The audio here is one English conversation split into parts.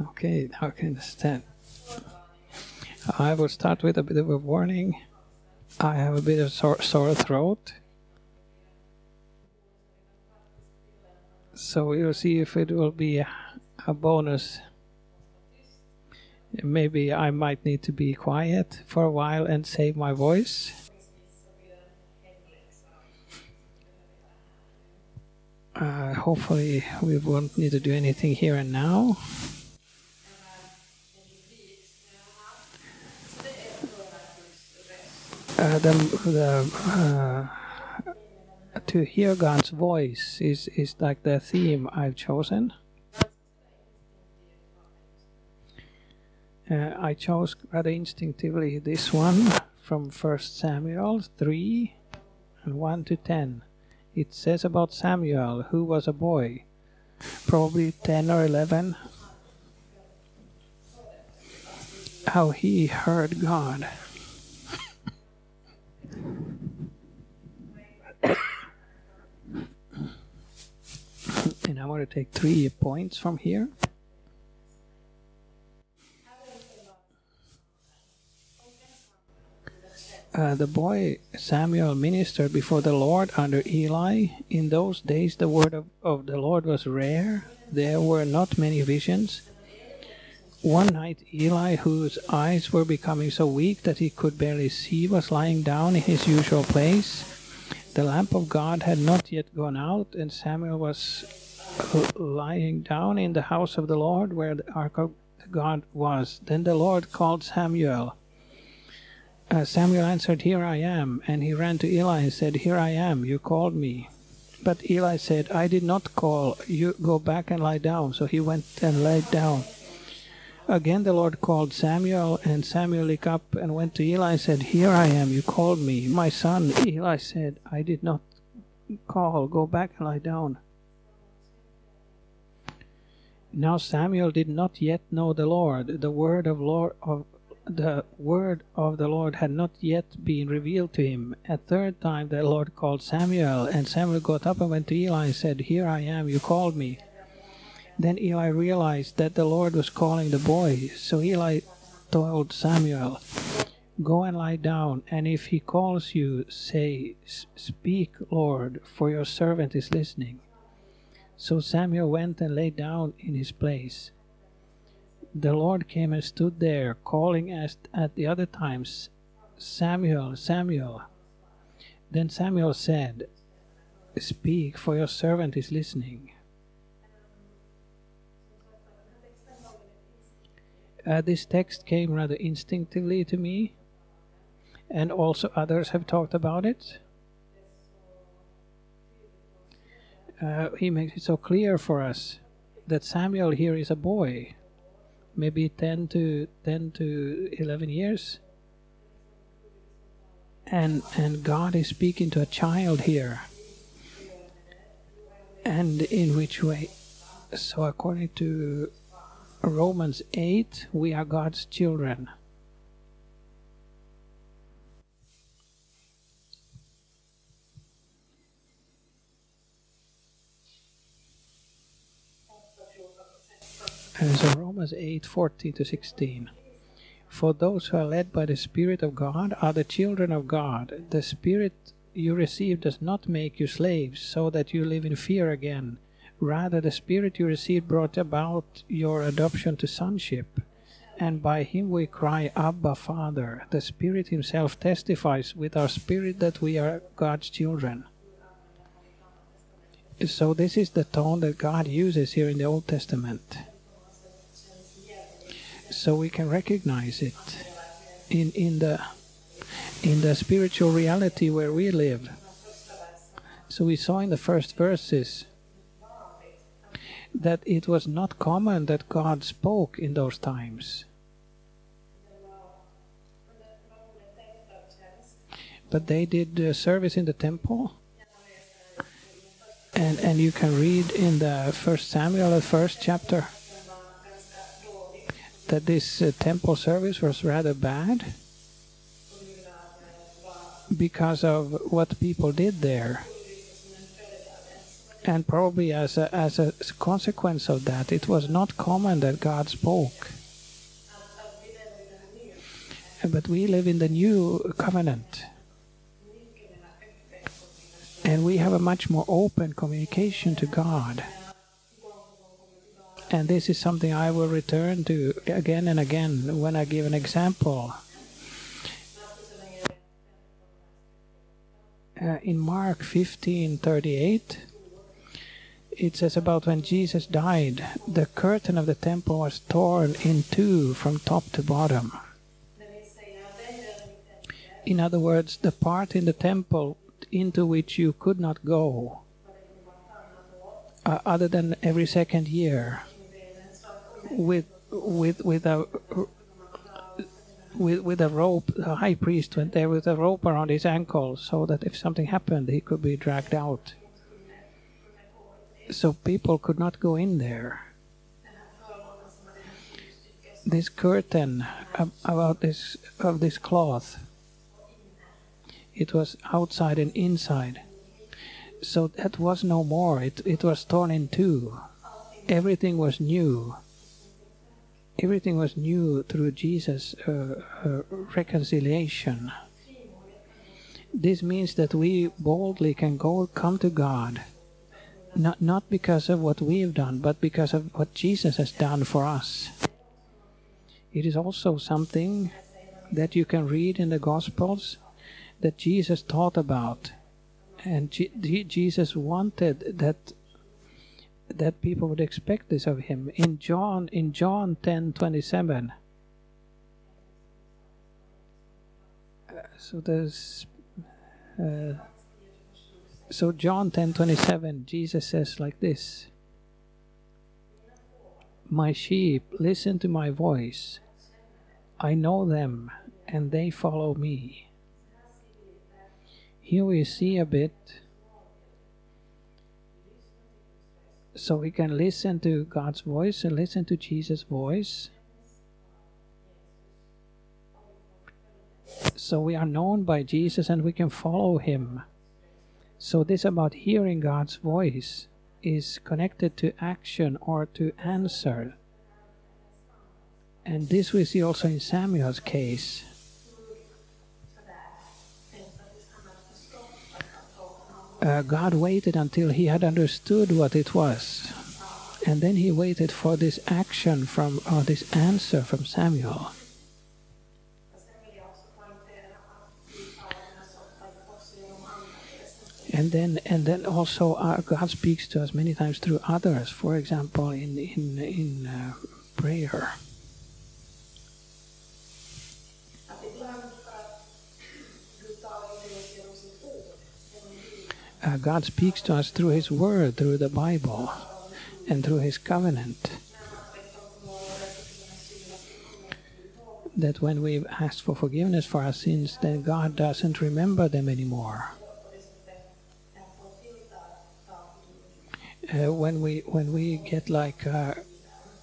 Okay, now I can understand. I will start with a bit of a warning. I have a bit of sore, sore throat. So we'll see if it will be a, a bonus. Maybe I might need to be quiet for a while and save my voice. Uh, hopefully, we won't need to do anything here and now. The the uh, to hear God's voice is is like the theme I've chosen. Uh, I chose rather instinctively this one from First Samuel three and one to ten. It says about Samuel, who was a boy, probably ten or eleven, how he heard God. And I want to take three points from here. Uh, the boy Samuel ministered before the Lord under Eli. In those days, the word of, of the Lord was rare. There were not many visions. One night, Eli, whose eyes were becoming so weak that he could barely see, was lying down in his usual place. The lamp of God had not yet gone out, and Samuel was lying down in the house of the Lord where the ark of God was. Then the Lord called Samuel. Uh, Samuel answered, Here I am. And he ran to Eli and said, Here I am, you called me. But Eli said, I did not call, you go back and lie down. So he went and laid down. Again the Lord called Samuel, and Samuel looked up and went to Eli and said, Here I am, you called me. My son, Eli said, I did not call, go back and lie down. Now Samuel did not yet know the Lord. The word of Lord of the word of the Lord had not yet been revealed to him. A third time the Lord called Samuel, and Samuel got up and went to Eli and said, Here I am, you called me. Then Eli realized that the Lord was calling the boy. So Eli told Samuel, Go and lie down, and if he calls you, say, Speak, Lord, for your servant is listening. So Samuel went and lay down in his place. The Lord came and stood there, calling as at the other times, Samuel, Samuel. Then Samuel said, Speak, for your servant is listening. Uh, this text came rather instinctively to me, and also others have talked about it. Uh, he makes it so clear for us that Samuel here is a boy, maybe 10 to 10 to 11 years. And and God is speaking to a child here. And in which way? So according to Romans 8, we are God's children. And so Romans 8 40 to 16. For those who are led by the Spirit of God are the children of God. The Spirit you receive does not make you slaves, so that you live in fear again. Rather, the Spirit you received brought about your adoption to sonship. And by him we cry, Abba, Father. The Spirit Himself testifies with our spirit that we are God's children. So, this is the tone that God uses here in the Old Testament. So we can recognize it in, in the in the spiritual reality where we live. So we saw in the first verses that it was not common that God spoke in those times. But they did uh, service in the temple. And, and you can read in the first Samuel, the first chapter, that this uh, temple service was rather bad because of what people did there. And probably as a, as a consequence of that, it was not common that God spoke. But we live in the new covenant. And we have a much more open communication to God. And this is something I will return to again and again when I give an example. Uh, in Mark 15:38 it says about when Jesus died the curtain of the temple was torn in two from top to bottom in other words the part in the temple into which you could not go uh, other than every second year with with with a with with a rope. The high priest went there with a rope around his ankle, so that if something happened, he could be dragged out. So people could not go in there. This curtain about this of this cloth. It was outside and inside. So that was no more. It it was torn in two. Everything was new everything was new through Jesus' uh, uh, reconciliation. This means that we boldly can go come to God, not not because of what we've done, but because of what Jesus has done for us. It is also something that you can read in the Gospels that Jesus taught about, and Jesus wanted that that people would expect this of him. In John in John 10:27 uh, so there's uh, so John 10:27 Jesus says like this My sheep listen to my voice I know them and they follow me Here we see a bit so we can listen to God's voice and listen to Jesus' voice. So we are known by Jesus and we can follow him. So this about hearing God's voice is connected to action or to answer. And this we see also in Samuel's case. uh, God waited until he had understood what it was. And then he waited for this action from, or this answer from Samuel. And then, and then also uh, God speaks to us many times through others. For example, in in in uh, prayer. uh, God speaks to us through His Word, through the Bible, and through His covenant. That when we've asked for forgiveness for our sins, then God doesn't remember them anymore. Uh, when we when we get like a,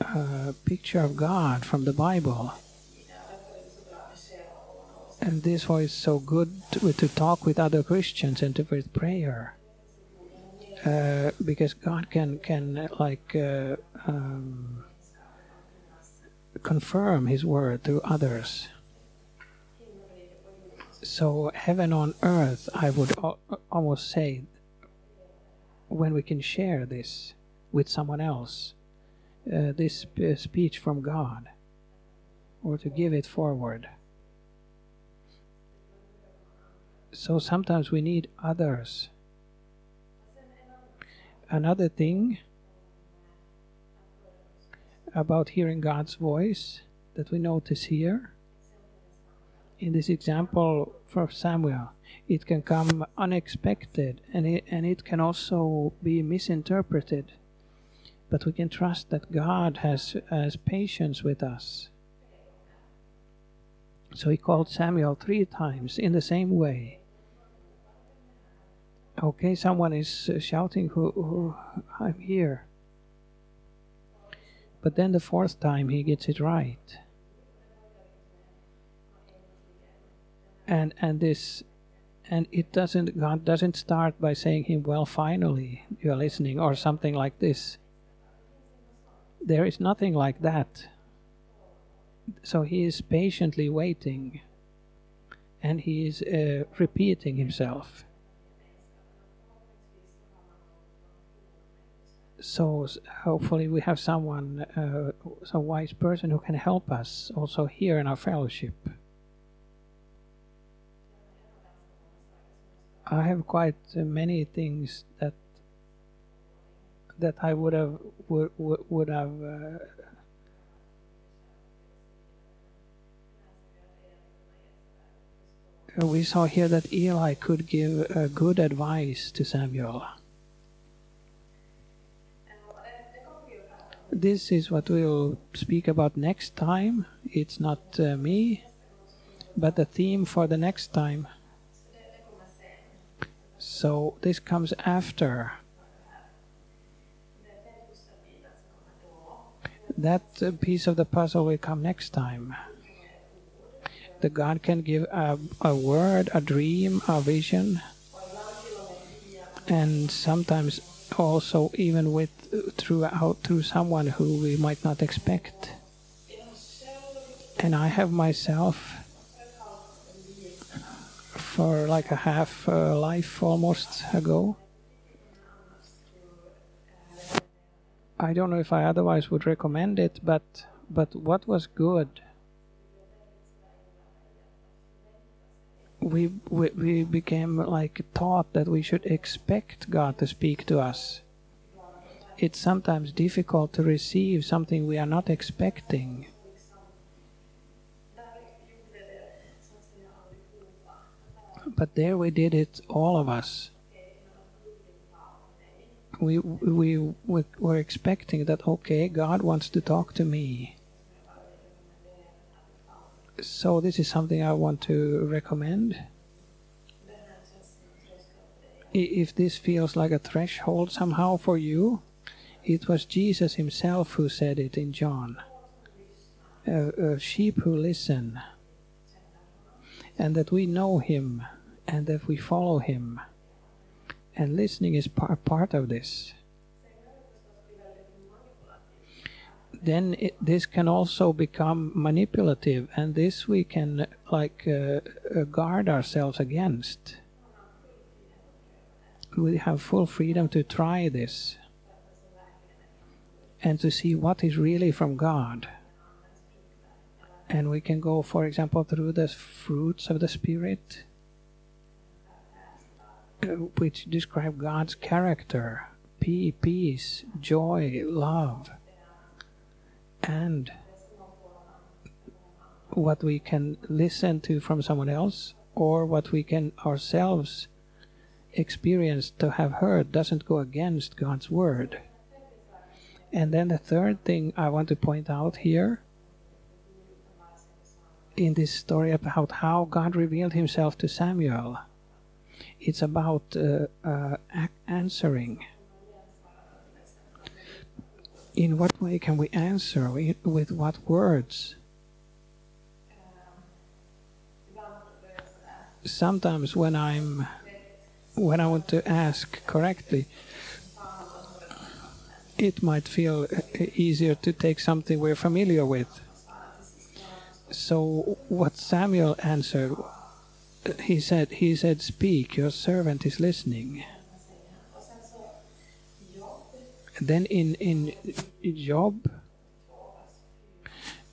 a picture of God from the Bible, and this why it's so good to, to talk with other Christians and to with prayer, uh, because God can can like uh, um, confirm His word through others. So heaven on earth, I would almost say, when we can share this with someone else, uh, this speech from God, or to give it forward. So sometimes we need others. Another thing about hearing God's voice that we notice here in this example from Samuel, it can come unexpected and it, and it can also be misinterpreted. But we can trust that God has, has patience with us. So he called Samuel three times in the same way okay, someone is shouting, who, who, I'm here. But then the fourth time he gets it right. And and this and it doesn't god doesn't start by saying him well finally you're listening or something like this. There is nothing like that. So he is patiently waiting and he is uh, repeating himself. So hopefully we have someone uh, some wise person who can help us also here in our fellowship I have quite many things that that I would have would, would have uh, we saw here that Eli could give uh, good advice to Samuel. This is what we'll speak about next time. It's not uh, me, but the theme for the next time. So this comes after. That piece of the puzzle will come next time. The God can give a, a word, a dream, a vision, and sometimes also even with throughout through someone who we might not expect. And I have myself for like a half uh, life almost ago. I don't know if I otherwise would recommend it, but but what was good? We, we we became like taught that we should expect God to speak to us. It's sometimes difficult to receive something we are not expecting. But there we did it, all of us. We, we, we were expecting that, okay, God wants to talk to me. So this is something I want to recommend. If this feels like a threshold somehow for you, it was Jesus himself who said it in John. A, sheep who listen, and that we know him and that we follow him. And listening is par- part of this. Then it, this can also become manipulative, and this we can like uh, uh, guard ourselves against. We have full freedom to try this and to see what is really from God. And we can go, for example, through the fruits of the Spirit which describe God's character peace, joy, love, and what we can listen to from someone else or what we can ourselves experience to have heard doesn't go against God's word. And then the third thing I want to point out here in this story about how God revealed himself to Samuel it's about uh, uh, answering. In what way can we answer? With what words? Sometimes when I'm when I want to ask correctly, it might feel easier to take something we're familiar with. So what Samuel answered he said, he said, speak, your servant is listening. Then in, in Job,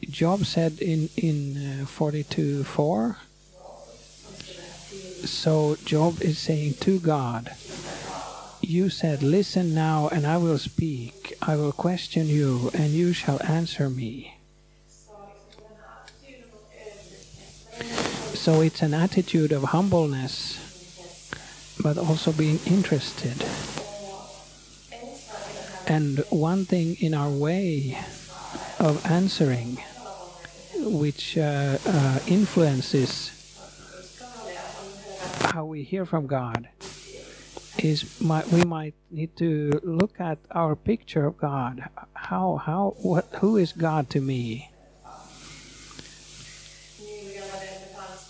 Job said in, in uh, 42 4, so Job is saying to God, You said, Listen now, and I will speak. I will question you, and you shall answer me. So it's an attitude of humbleness, but also being interested. And one thing in our way of answering, which uh, uh, influences how we hear from God, is my, we might need to look at our picture of God. How, how, what, who is God to me?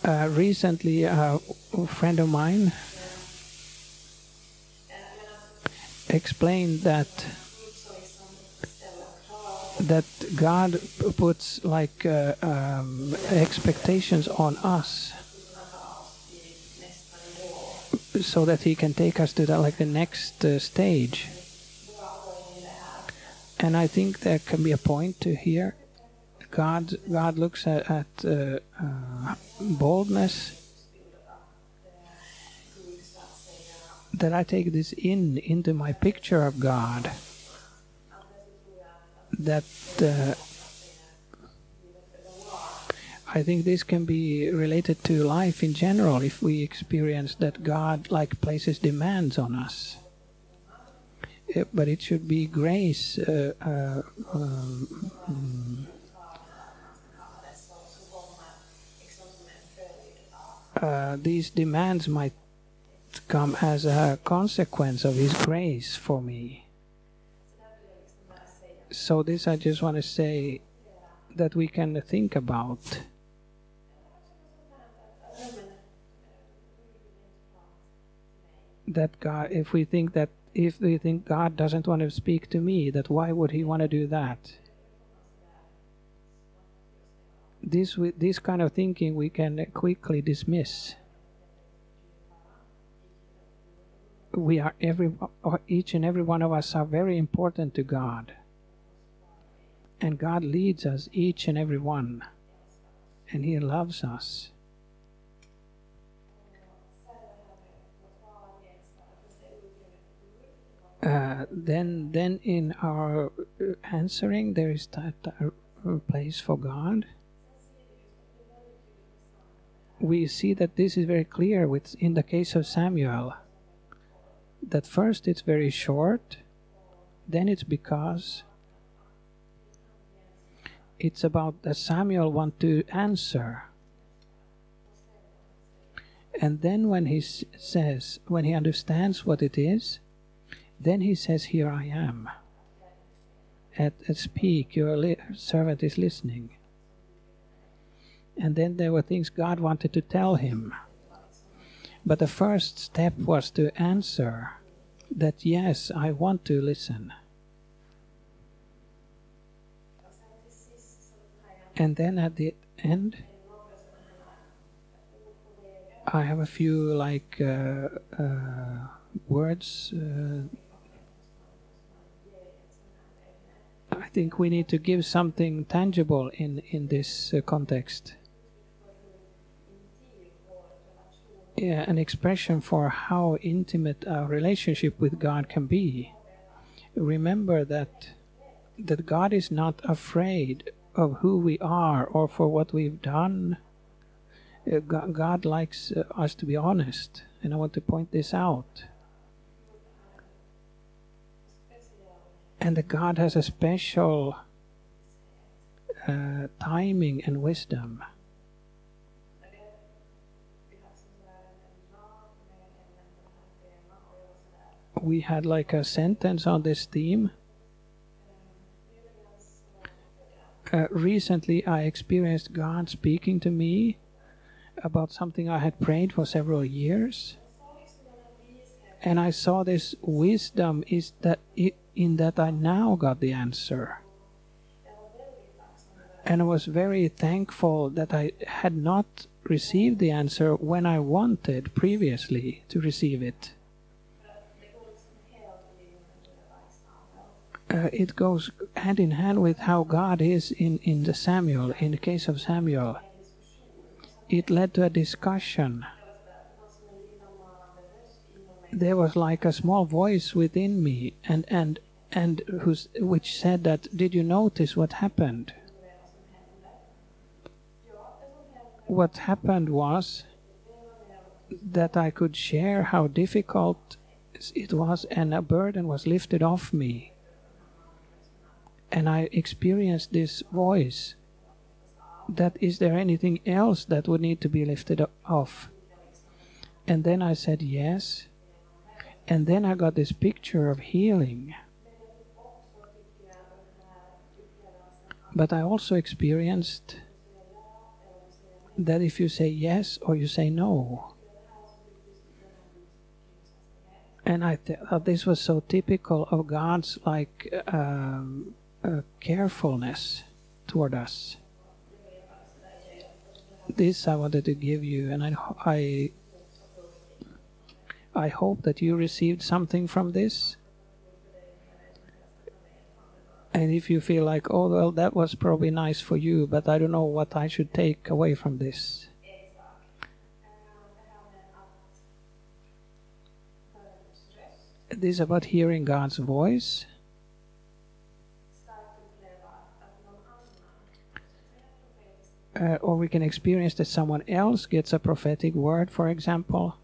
Uh, recently a friend of mine explained that that God puts like uh, um, expectations on us so that he can take us to the, like the next uh, stage. And I think there can be a point to here God God looks at, at uh, uh, boldness that I take this in into my picture of God that uh, I think this can be related to life in general if we experience that God like places demands on us. Uh, but it should be grace. Uh, uh, um, uh, these demands might come as a consequence of His grace for me. So, this I just want to say that we can think about. That God, if we think that, if we think God doesn't want to speak to me, that why would He want to do that? This, this kind of thinking we can quickly dismiss. we are every each and every one of us are very important to God. And God leads us each and every one. And he loves us. Uh, then then in our answering there is that place for God. We see that this is very clear with in the case of Samuel that first it's very short, then it's because it's about that Samuel want to answer. And then when he says, when he understands what it is, then he says, Here I am. At, at speak, your servant is listening. And then there were things God wanted to tell him. But the first step was to answer that yes, I want to listen. And then at the end, I have a few like uh, uh, words. Uh, I think we need to give something tangible in in this uh, context. An expression for how intimate our relationship with God can be. Remember that that God is not afraid of who we are or for what we've done. Uh, God, likes uh, us to be honest, and I want to point this out. And that God has a special uh, timing and wisdom. We had like a sentence on this theme. Uh, recently, I experienced God speaking to me about something I had prayed for several years. And I saw this wisdom is that it, in that I now got the answer. And I was very thankful that I had not received the answer when I wanted previously to receive it. Uh, it goes hand in hand with how God is in, in the Samuel, in the case of Samuel. It led to a discussion. There was like a small voice within me, and and and who's, which said that, "Did you notice what happened?" What happened was that I could share how difficult it was, and a burden was lifted off me and I experienced this voice that is there anything else that would need to be lifted off? And then I said yes. And then I got this picture of healing. But I also experienced that if you say yes or you say no, and I thought this was so typical of God's like um, carefulness toward us. This I wanted to give you, and I, I, I hope that you received something from this. And if you feel like, oh well, that was probably nice for you, but I don't know what I should take away from this. This is about hearing God's voice. Uh, or we can experience that someone else gets a prophetic word, for example.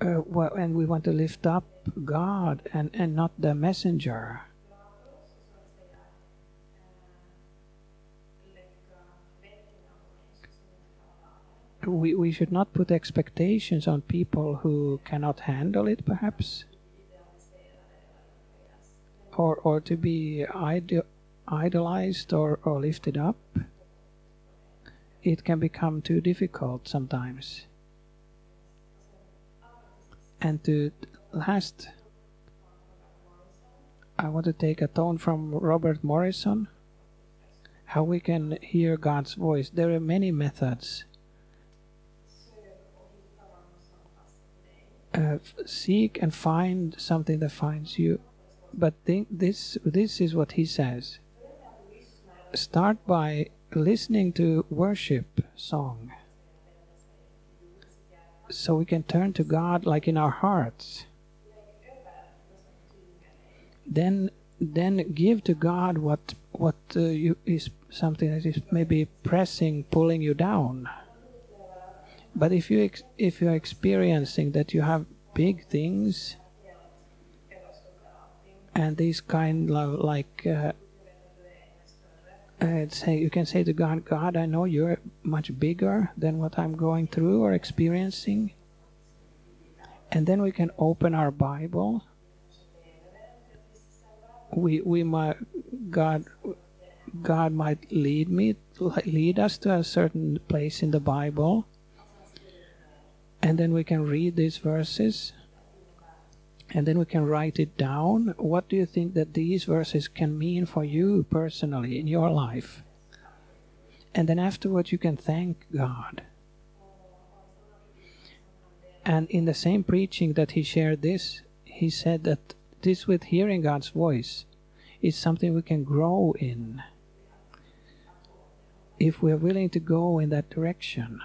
Uh, well, and we want to lift up God and, and not the messenger. We, we should not put expectations on people who cannot handle it, perhaps, or, or to be ide- idolized or, or lifted up. It can become too difficult sometimes. And to last, I want to take a tone from Robert Morrison. How we can hear God's voice. There are many methods. Uh, seek and find something that finds you. But think this this is what he says. Start by listening to worship song so we can turn to God like in our hearts. Then, then give to God what what uh, you, is something that is maybe pressing, pulling you down. But if you ex- if you are experiencing that you have big things, and these kind of like. Uh, uh, say you can say to God, God, I know you're much bigger than what I'm going through or experiencing. And then we can open our Bible. We we might God God might lead me lead us to a certain place in the Bible. And then we can read these verses. And then we can write it down. What do you think that these verses can mean for you personally in your life? And then afterwards, you can thank God. And in the same preaching that he shared this, he said that this with hearing God's voice is something we can grow in if we are willing to go in that direction.